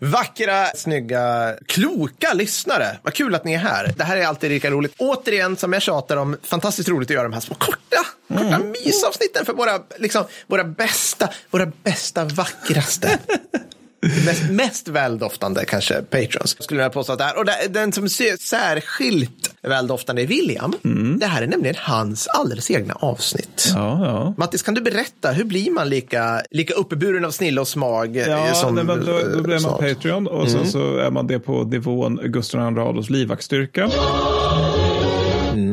Vackra, snygga, kloka lyssnare. Vad kul att ni är här. Det här är alltid lika roligt. Återigen, som jag tjatar om, fantastiskt roligt att göra de här små korta, korta Mm. mysavsnitten för våra, liksom, våra bästa, våra bästa, vackraste. Mest, mest väldoftande kanske patrons skulle jag påstå att det är. Och den som ser särskilt väldoftande är William. Det här är nämligen hans alldeles egna avsnitt. Mm. Ja, ja. Mattis, kan du berätta, hur blir man lika, lika uppburen av snille och smag eh, Ja, som nej, men då, då blir man? Patreon och sen så är man det på nivån Gustav II Adolfs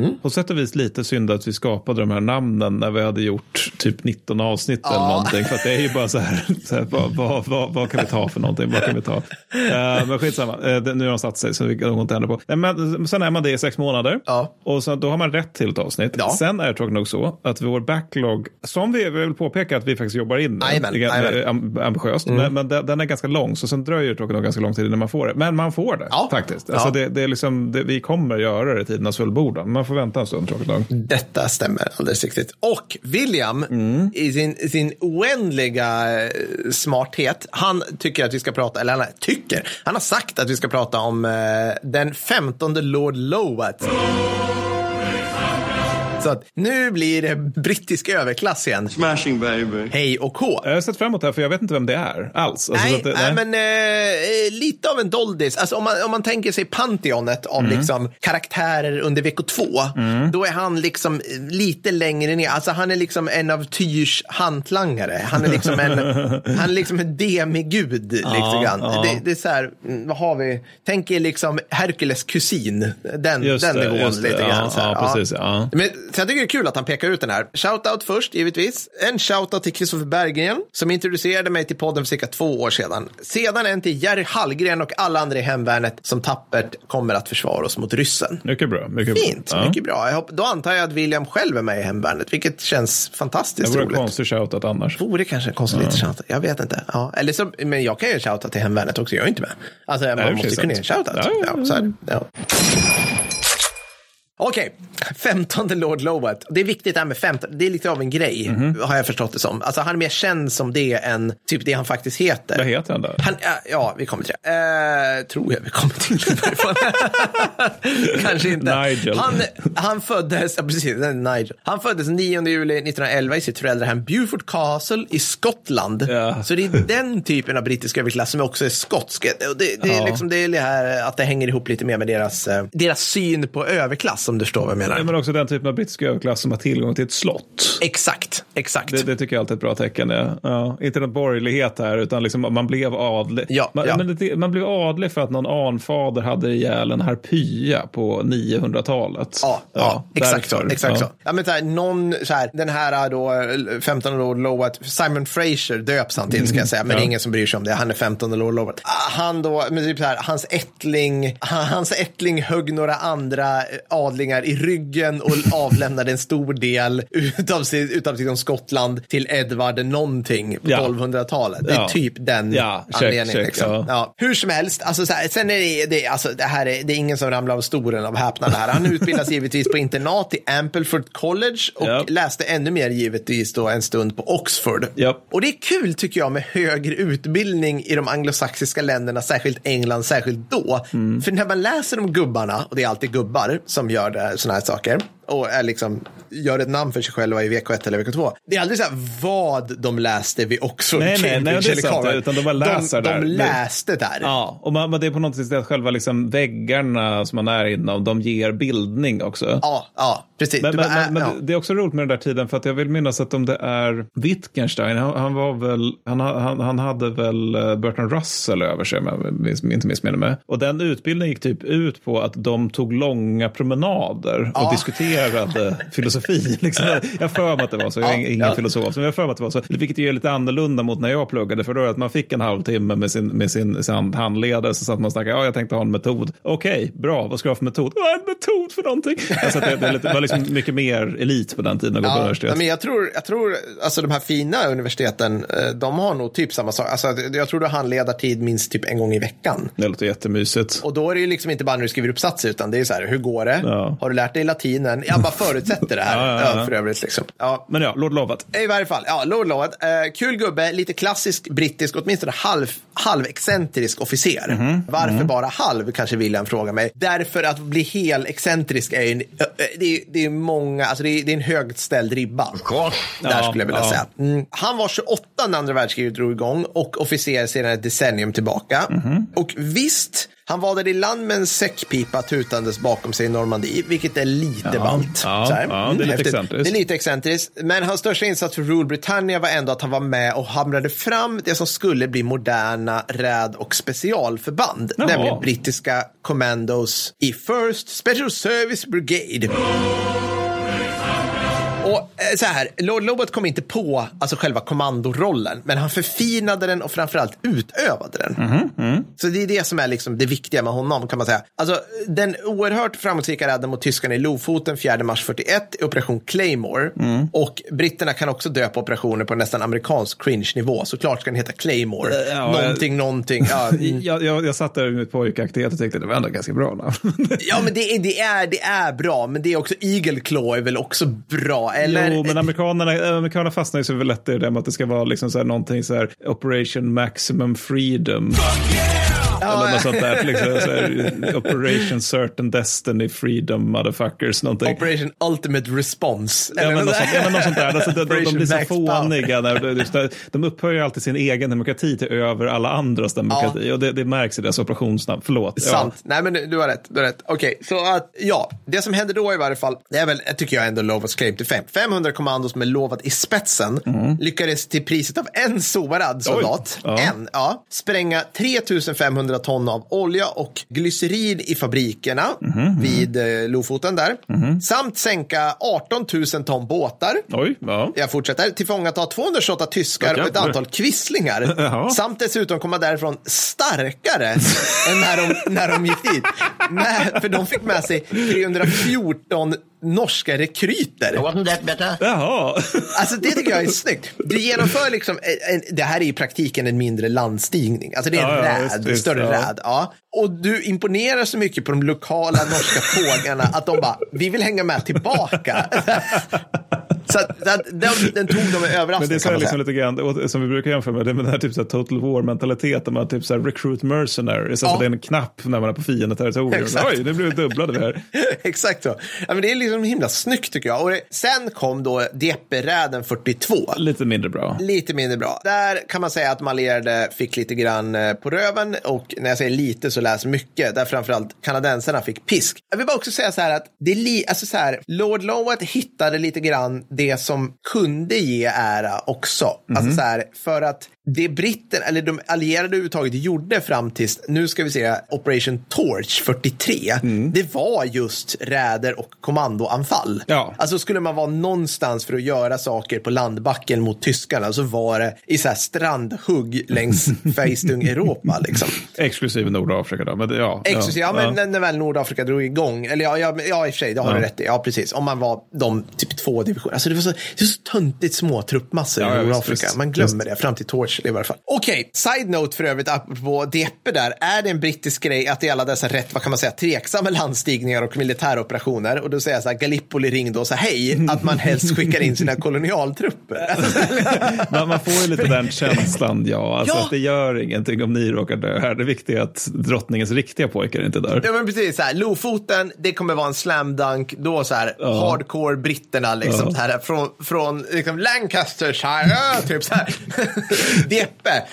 livvaktsstyrka. På sätt och vis lite synd att vi skapade de här namnen när vi hade gjort typ 19 avsnitt eller någonting. För att det är ju bara så här, så här vad, vad, vad, vad kan vi ta för någonting? Vad kan vi ta? Uh, men skitsamma, uh, det, nu har de satt sig så vi kan inte ändra på. Nej, men, sen är man det i sex månader Ja. och så, då har man rätt till ett avsnitt. Ja. Sen är det tråkigt nog så att vår backlog, som vi vill påpeka att vi faktiskt jobbar in nu, ambitiöst, men, men den den är ganska lång så sen dröjer det tråkigt nog ganska lång tid innan man får det. Men man får det Ja. faktiskt. Alltså Ja. det, det är liksom, det, vi kommer göra det i tidernas fullbordan. Man får vänta en stund tråkigt nog. Detta stämmer alldeles riktigt. Och William, i sin, sin oändliga eh, smarthet, han tycker att vi ska prata, eller han tycker, han har sagt att vi ska prata om eh, den femtonde Lord Lowat. Så att nu blir det brittisk överklass igen. Smashing baby. Hej och K. Jag har sett fram emot det här för jag vet inte vem det är alls. Alltså, Nej, så att det, nej, men eh, lite av en doldis. Alltså, om, man, om man tänker sig Pantheonet av Mm. liksom, karaktärer under vecko två, då är han liksom lite längre ner. Alltså, han är liksom en av Tyrs hantlangare. Han är liksom en, han är liksom en demigud. Liksom, grann. ja. Det, det är så här, mm, vad har vi? Tänk er liksom Herkules kusin. Den, Just den det, nivån det. lite grann. Ja, ja, precis, ja. Men, så jag tycker det är kul att han pekar ut den här. Shoutout först, givetvis. En shoutout till Kristoffer Berggren som introducerade mig till podden för cirka två år sedan. Sedan en till Jerry Hallgren och alla andra i hemvärnet som tappert kommer att försvara oss mot ryssen. Mycket bra. Mycket Fint, bra. Ja. mycket bra. Jag hopp, då antar jag att William själv är med i hemvärnet, vilket känns Det fantastiskt vore en roligt. konstig shoutout annars. Vore kanske en konstig liten shoutout. Jag vet inte. Ja. Eller så, men jag kan ju shouta till hemvärnet också, jag är inte med. Alltså, det man är måste kunna ge en shoutout. Ja, ja, ja. Ja, så är det. Ja. Okej, 15 Lord Lowat. Det är viktigt det här med 15. Det är lite av en grej, Mhm. har jag förstått det som. Alltså han är mer känd som det än typ det han faktiskt heter. Vad heter han då? Han, ja, vi kommer till det. Eh, tror jag vi kommer till det. Kanske inte. Nigel. Han, han föddes, ja, precis, är Nigel. Han föddes 9 juli 1911 i sitt föräldrahem Beaufort Castle i Skottland. Ja. Så det är den typen av brittisk överklass som också är skotsk. Det, det, är Ja. liksom, det är det här att det hänger ihop lite mer med deras, eh, deras syn på överklass, om du förstår vad jag menar. Ja, Men också den typen av brittisk överklass som har tillgång till ett slott. Exakt, exakt. Det, det tycker jag alltid är ett bra tecken. Ja. Inte någon borgerlighet här, utan liksom man blev adlig. Ja, man, ja. Det, man blev adlig för att någon anfader hade ihjäl en harpya på 900-talet. Ja, ja, exakt så. Exakt ja. så. Ja, men så här, någon, så här, den här då, 15 år Lowat, Simon Fraser döps han till ska jag säga, men det är ingen som bryr sig om det. Han är 15 år Lowat. Ah, Han då, men typ så här, hans ättling, hans ättling högg några andra eh, adlingar i ryggen och avlämnade en stor del utav, sin, utav liksom Skottland till Edvard någonting på Ja. 1200-talet. Det är Ja. typ den Ja, check, anledningen. check, liksom. ja. Hur som helst, alltså, så här, sen är det, det, alltså, det här är, det är ingen som ramlar av stolen av häpnad här. Han utbildas givetvis på internat i Ampleford College och läste ännu mer givetvis då en stund på Oxford. Och det är kul tycker jag med högre utbildning i de anglosaxiska länderna, särskilt England, särskilt då. Mm. För när man läser om gubbarna, och det är alltid gubbar som gör det, såna här saker, och är liksom, gör ett namn för sig själva i VK1 eller VK2. Det är aldrig så här vad de läste vid Oxford, Nej, nej, nej, Cambridge det är sant, Harvard. utan de bara läser de, där. De läste där. Ja, och man, men det är på något sätt att själva liksom väggarna som man är inom, de ger bildning också. Ja, ja, precis. Men, men, bara, men, men ja. det är också roligt med den där tiden för att jag vill minnas att om det är Wittgenstein, han, han var väl, han, han, han hade väl eh, Bertrand Russell över sig om jag inte missminner mig. Och den utbildningen gick typ ut på att de tog långa promenader och Ja. diskuterade baserad filosofi. Liksom. Jag för mig att det var så, jag är ingen ja. filosof, men jag för mig att det var så. Vilket är lite annorlunda mot när jag pluggade, för då är att man fick en halvtimme med sin, med sin, sin handledare, så satt man och snackade, ja jag tänkte ha en metod. Okej, okay, bra, vad ska jag ha för metod? Är en metod för någonting? Alltså, det, det, det var liksom mycket mer elit på den tiden att gå ja, på universitet. Men jag tror, jag tror, alltså de här fina universiteten, eh, de har nog typ samma sak. Alltså, jag tror du har handledartid minst typ en gång i veckan. Det låter jättemysigt. Och då är det ju liksom inte bara när du skriver uppsatser, utan det är så här, hur går det? Ja. Har du lärt dig latinen? Jag bara förutsätter det här ja, ja, för övrigt. Liksom. Ja. Men ja, Lord Lovat. I varje fall, ja, Lord Lovat. Eh, kul gubbe, lite klassisk brittisk, åtminstone halv, halvexcentrisk officer. Mm -hmm. Varför mm -hmm. bara halv, kanske William frågar mig. Därför att bli hel excentrisk är ju, det är, det är många, alltså det är, det är en högt ställd ribba. Där skulle jag vilja säga. Mm. Han var 28 när andra världskriget drog igång och officer sedan ett decennium tillbaka. -hmm. Och visst, han där i land med en säckpipa tutandes bakom sig i Normandie, vilket är lite ja, ballt. Ja, ja, det är lite. Det är lite excentriskt. Men hans största insats för Rule Britannia var ändå att han var med och hamrade fram det som skulle bli moderna räd och specialförband, Jaha. nämligen brittiska commandos i First Special Service Brigade. Eh, så här, Lord Lobot kom inte på alltså själva kommandorollen, men han förfinade den och framförallt utövade den. Mm, mm. Så det är det som är liksom det viktiga med honom kan man säga. Alltså den oerhört framgångsrika räden mot tyskarna i Lofoten 4 mars 41 Operation Claymore. Mm. Och britterna kan också döpa operationer på nästan amerikansk cringe-nivå. Såklart ska den heta Claymore. Ja, någonting, jag, någonting. Ja. jag, jag, jag satt där med pojkaktighet och tänkte det var ändå ganska bra namn. ja, men det är, det, är, det är bra, men det är också Eagle Claw är väl också bra. Eller? Jo, men amerikanerna, amerikanerna fastnar ju så lätt i det med att det ska vara liksom så här, någonting så här Operation Maximum Freedom. Fuck yeah! Eller något sånt där. Liksom, så här, Operation Certain Destiny Freedom Motherfuckers. Någonting. Operation Ultimate Response. Ja, men något, sånt, ja, men något sånt där. Alltså, de, de, de blir så fåniga. När, de upphöjer alltid sin egen demokrati till över alla andras demokrati. Ja. Och det, det märks i deras operationsnamn. Förlåt. Sant. Ja. Nej, men du har rätt. Du har rätt. Okej, okay, så att ja, det som händer då i varje fall, det är väl, tycker jag ändå Lovats claim till fem. 500 kommandos med Lovat i spetsen mm. lyckades till priset av en sårad soldat, ja. en, ja, spränga 3500 500 ton av olja och glycerin i fabrikerna mm-hmm. vid eh, Lofoten där. Mm-hmm. Samt sänka 18 000 ton båtar. Oj, ja. Jag fortsätter. Tillfångata 228 tyskar okay. och ett antal kvisslingar. Samt dessutom komma därifrån starkare än när de, när de gick dit. Med, för de fick med sig 314 norska rekryter. Wasn't that better? Jaha. Alltså det tycker jag är snyggt. Du genomför liksom, en, det här är i praktiken en mindre landstigning. Alltså det är en ja, räd, ja, större ja. räd. Ja. Och du imponerar så mycket på de lokala norska pågarna att de bara, vi vill hänga med tillbaka. Så att, att, den, den tog de med överraskning. Men det är så här liksom lite grann, som vi brukar jämföra med, det med den här typ så här total war-mentaliteten, man typ så här recruit mercenaries, ja. alltså det är en knapp när man är på fiendeterritorium. Oj, det blev dubblade vi här. Exakt så. Ja, men det är liksom himla snyggt tycker jag. Och det, sen kom då Dieppe-räden 42. Lite mindre bra. Lite mindre bra. Där kan man säga att Malerde fick lite grann eh, på röven och när jag säger lite så läs mycket, där framförallt kanadensarna fick pisk. Jag vill bara också säga så här att det är li, alltså så här, Lord Lowat hittade lite grann det som kunde ge ära också. Mm. Alltså mhm. så här, för att det britten, eller de allierade överhuvudtaget gjorde fram tills, nu ska vi se, Operation Torch 43, mm. det var just räder och kommandoanfall. Ja. Alltså skulle man vara någonstans för att göra saker på landbacken mot tyskarna så var det i så här strandhugg längs Feistung Europa. Liksom. Exklusive Nordafrika då? Men ja, Exklusive, ja, ja, men när, när väl Nordafrika drog igång, eller ja, ja, ja i och för sig, det har ja. du rätt i, ja precis, om man var de typ två divisioner, alltså det var så, det var så töntigt små truppmassor ja, i Nordafrika, man glömmer det fram till Torch i varje fall. Okej, okay, side-note för övrigt apropå Deppe där. Är det en brittisk grej att i alla dessa rätt, vad kan man säga, tveksamma landstigningar och militära operationer och då säger jag så här, Gallipoli ringde och sa hej, att man helst skickar in sina kolonialtrupper. man, man får ju lite den känslan, ja. Alltså ja. att det gör ingenting om ni råkar dö här. Det viktiga är att drottningens riktiga pojkar är inte dör. Ja, men precis. Så här, Lofoten, det kommer vara en slam dunk. Då så här, ja. hardcore britterna liksom. Ja. Här, från från liksom Lancashire, typ så här. Deppe.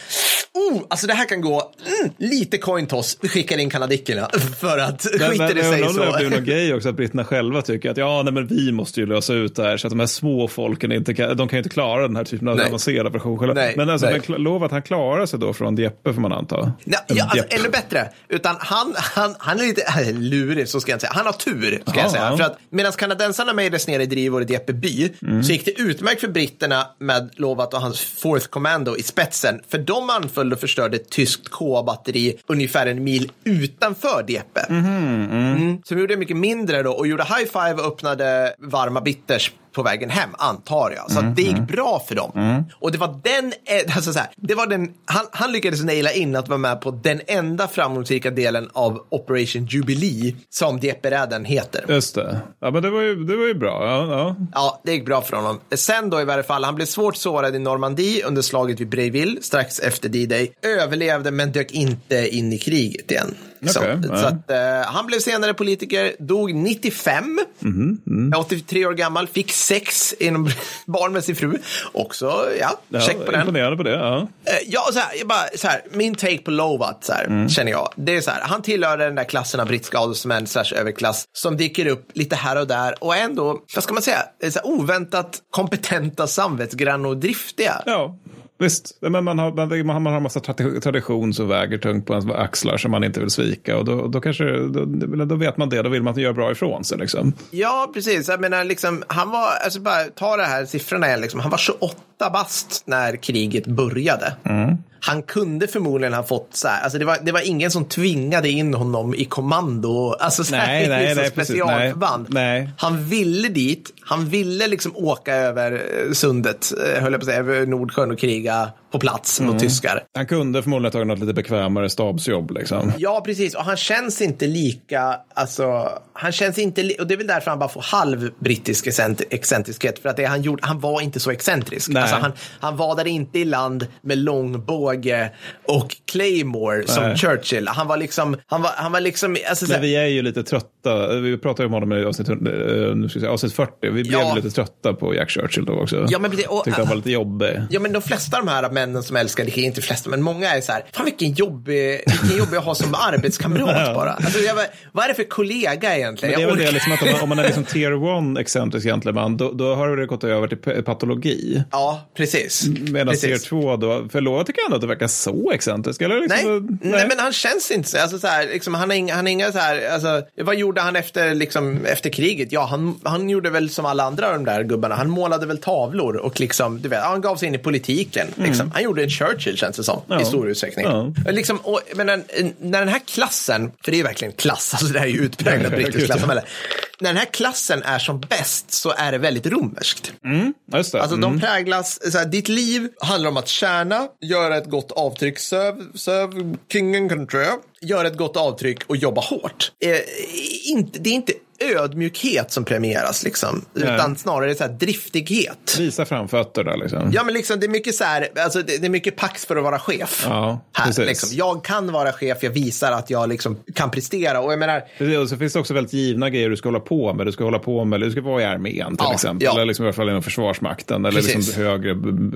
Oh, alltså det här kan gå mm, lite coin toss. Vi skickar in kanadickerna för att Men, skiter det sig jag så. blir någon grej också att britterna själva tycker att ja, nej, men vi måste ju lösa ut det här så att de här små folken inte kan, de kan ju inte klara den här typen av Nej. avancerad version själva. Nej, men alltså, nej. men lova att han klarar sig då från Jeppe får man anta. Ja, ja, alltså, ännu bättre. Utan han, han, han är lite äh, lurig, så ska jag inte säga. Han har tur, ska Jaha, jag säga. För att medan kanadensarna mejades ner i drivor i Dieppe by Mm. så gick det utmärkt för britterna med Lovat och hans Fourth Commando i spetsen. För de anföll och förstörde ett tyskt K-batteri ungefär en mil utanför Dieppe. Mm. Så de gjorde mycket mindre då och gjorde high five och öppnade varma bitters på vägen hem, antar jag. Så att det gick bra för dem. Och det var den, eh, alltså så här, det var den, han, han lyckades naila in att vara med på den enda framgångsrika delen av Operation Jubilee som Dieppe-räden heter. Just det. Ja, men det var ju, det var ju bra. Ja, ja. Ja, det gick bra för honom. Sen då i varje fall, han blev svårt sårad i Normandie under slaget vid Breiville strax efter D-Day. Överlevde men dök inte in i kriget igen. Okej, ja. så att, eh, han blev senare politiker, dog 95, Mhm, 83 år gammal, fick sex inom barn med sin fru. Också, ja, ja check på den. Imponerande på det. Ja. Eh, Ja, så här, jag bara, så här, min take på Lovat, så här, Mm. känner jag. Det är så här, han tillhör den där klassen av brittiska adelsmän slash överklass som dyker upp lite här och där och ändå, vad ska man säga, så oväntat kompetenta, samvetsgranna och driftiga. ja. Visst, men man har, man, man har en massa tradition som väger tungt på ens axlar som man inte vill svika. Och då, då, kanske, då, då vet man det, då vill man göra bra ifrån sig. Liksom. Ja, precis. Jag menar, liksom, han var, alltså bara ta det här siffrorna igen, liksom, han var 28 bast när kriget började. Mm. Han kunde förmodligen ha fått så här, alltså det var, det var ingen som tvingade in honom i kommando, alltså så här, Nej, nej, nej, specialförband. Nej, nej. Han ville dit, han ville liksom åka över eh, sundet, eh, höll jag på att säga, över Nordsjön och kriga på plats Mm. mot tyskar. Han kunde förmodligen ha tagit något lite bekvämare stabsjobb. Liksom. Ja, precis. Och han känns inte lika, alltså, han känns inte, li- och det är väl därför han bara får halv brittisk excent- excentriskhet. För att det han gjorde, han var inte så excentrisk. Nej. Alltså, han, han vadade inte i land med långbåge och Claymore som Nej. Churchill. Han var liksom, han var, han var liksom, alltså, så Men vi är ju lite trötta. Vi pratade om honom i avsnitt, eh, nu ska säga, avsnitt 40. Vi blev Ja. lite trötta på Jack Churchill då också. Ja, men. Och- Tyckte han var lite jobbig. Ja men de flesta av de här männen som älskar, det är inte flesta, men många är så här, fan vilken jobbig, vilken jobbig att ha som arbetskamrat bara. Alltså, jag, bara, vad är det för kollega egentligen? Men det är Jag väl det liksom att om man, om man är liksom tier one excentrisk gentleman, då, då har det gått över till patologi. Ja, precis. Medan tier två då, för Loa tycker jag ändå att det verkar så excentrisk. Eller Nej, liksom, nej. men han känns inte så. Alltså, så här, liksom, han, har inga, han har inga så här, alltså, vad gjorde han efter, liksom, efter kriget? Ja, han, han gjorde väl som alla andra av de där gubbarna. Han målade väl tavlor och liksom, du vet, han gav sig in i politiken. Liksom. Han gjorde en Churchill känns det som, Ja. i stor utsträckning. Ja. Liksom, och, men när, när den här klassen, för det är ju verkligen klass, alltså det här är ju utpräglat brittiskt klassamhälle. När den här klassen är som bäst så är det väldigt romerskt. Ja, just det. Alltså Mm. de präglas, så här, ditt liv handlar om att tjäna, göra ett gott avtryck, serve, serve kingen country, göra ett gott avtryck och jobba hårt. Eh, inte, det är inte ödmjukhet som premieras liksom, utan snarare så här driftighet. Visa framfötterna liksom. Ja, men liksom det är mycket så här, alltså det, det är mycket pax för att vara chef. Ja, här, liksom. Jag kan vara chef, jag visar att jag liksom kan prestera och jag menar, Precis, och så finns det också väldigt givna grejer du ska hålla på med. Du ska hålla på med, du ska vara i armén till Ja, exempel. ja. Eller liksom i alla fall inom Försvarsmakten. Eller Precis. liksom högre,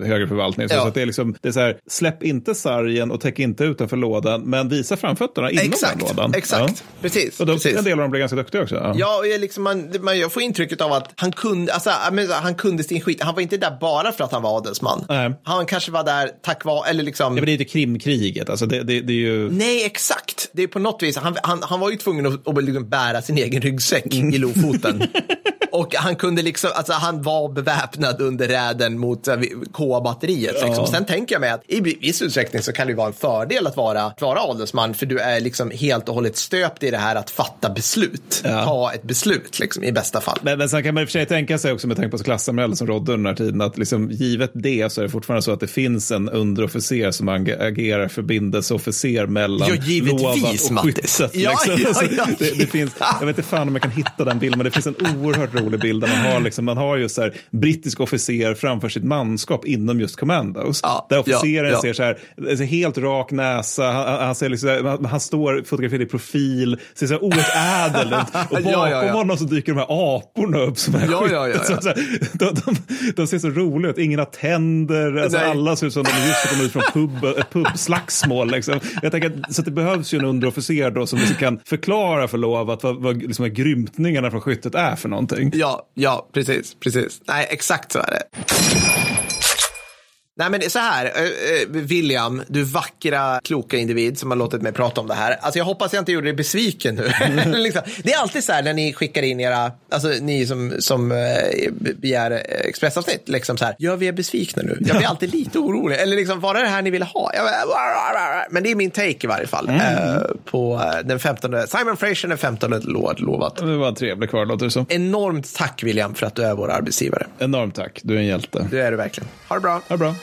högre förvaltning. Så, Ja. så det är liksom, det är så här, släpp inte sargen och täck inte utanför lådan, men visa framfötterna inom exakt, den lådan. exakt, precis. Och då, precis. en del av dem blir ganska duktiga också. Ja. Ja, och jag, liksom, man, jag får intrycket av att han kunde, alltså, han kunde sin skit. Han var inte där bara för att han var adelsman. Nej. Han kanske var där tack vare, eller liksom. Ja, men det är ju inte Krimkriget. Alltså det, det, det är ju... Nej, exakt. Det är på något vis, han, han, han var ju tvungen att, att liksom bära sin egen ryggsäck i Lofoten. Och han kunde liksom, alltså han var beväpnad under räden mot äh, K-batteriet. Liksom. Ja. Sen tänker jag mig att i viss utsträckning så kan det vara en fördel att vara, vara adelsman för du är liksom helt och hållet stöpt i det här att fatta beslut. Ja. Ta ett beslut liksom, i bästa fall. Men, men sen kan man i och för sig tänka sig också med tanke på klassamhället som rådde under den här tiden att liksom, givet det så är det fortfarande så att det finns en underofficer som ag- agerar förbindelseofficer mellan Ja, lovan och Mattis. skyttet. Ja, liksom. ja, Alltså, ja. det, det finns, jag vet inte fan om jag kan hitta den bilden men det finns en oerhört rolig bild. Där man, har liksom, man har ju så här, brittisk officer framför sitt manskap inom just Commandos. Ja, där officeren ja, ja. ser så här, alltså helt rak näsa, han, han, ser liksom, han, han står fotograferad i profil, ser så här oerhört ädel ut. Och bakom honom så dyker de här aporna upp som är Ja, ja, ja. Så, så här, de, de, de ser så roliga ut, ingen har tänder, alltså, alla ser ut som de just kommit ut från pub, pubslagsmål. Liksom. Jag tänker att, så det behövs ju en underofficer då som liksom kan förklara för Lov att vad, vad liksom, grymtningarna från skyttet är för någonting. Ja, ja, precis, precis. Nej, exakt så är det. Nej, men så här, eh, eh, William, du vackra, kloka individ som har låtit mig prata om det här. Alltså jag hoppas jag inte gjorde dig besviken nu. liksom. Det är alltid så här när ni skickar in era, alltså ni som, som eh, begär expressavsnitt, liksom så här, gör vi er besvikna nu? Jag blir alltid lite orolig. Eller liksom, var det det här ni ville ha? Men det är min take i varje fall. Eh, på den 15, Simon Fraser den 15 låt, lovat. Det var en trevlig kvar, låter det som. Enormt tack William för att du är vår arbetsgivare. Enormt tack, du är en hjälte. Det är du verkligen. Ha det bra. Ha det bra.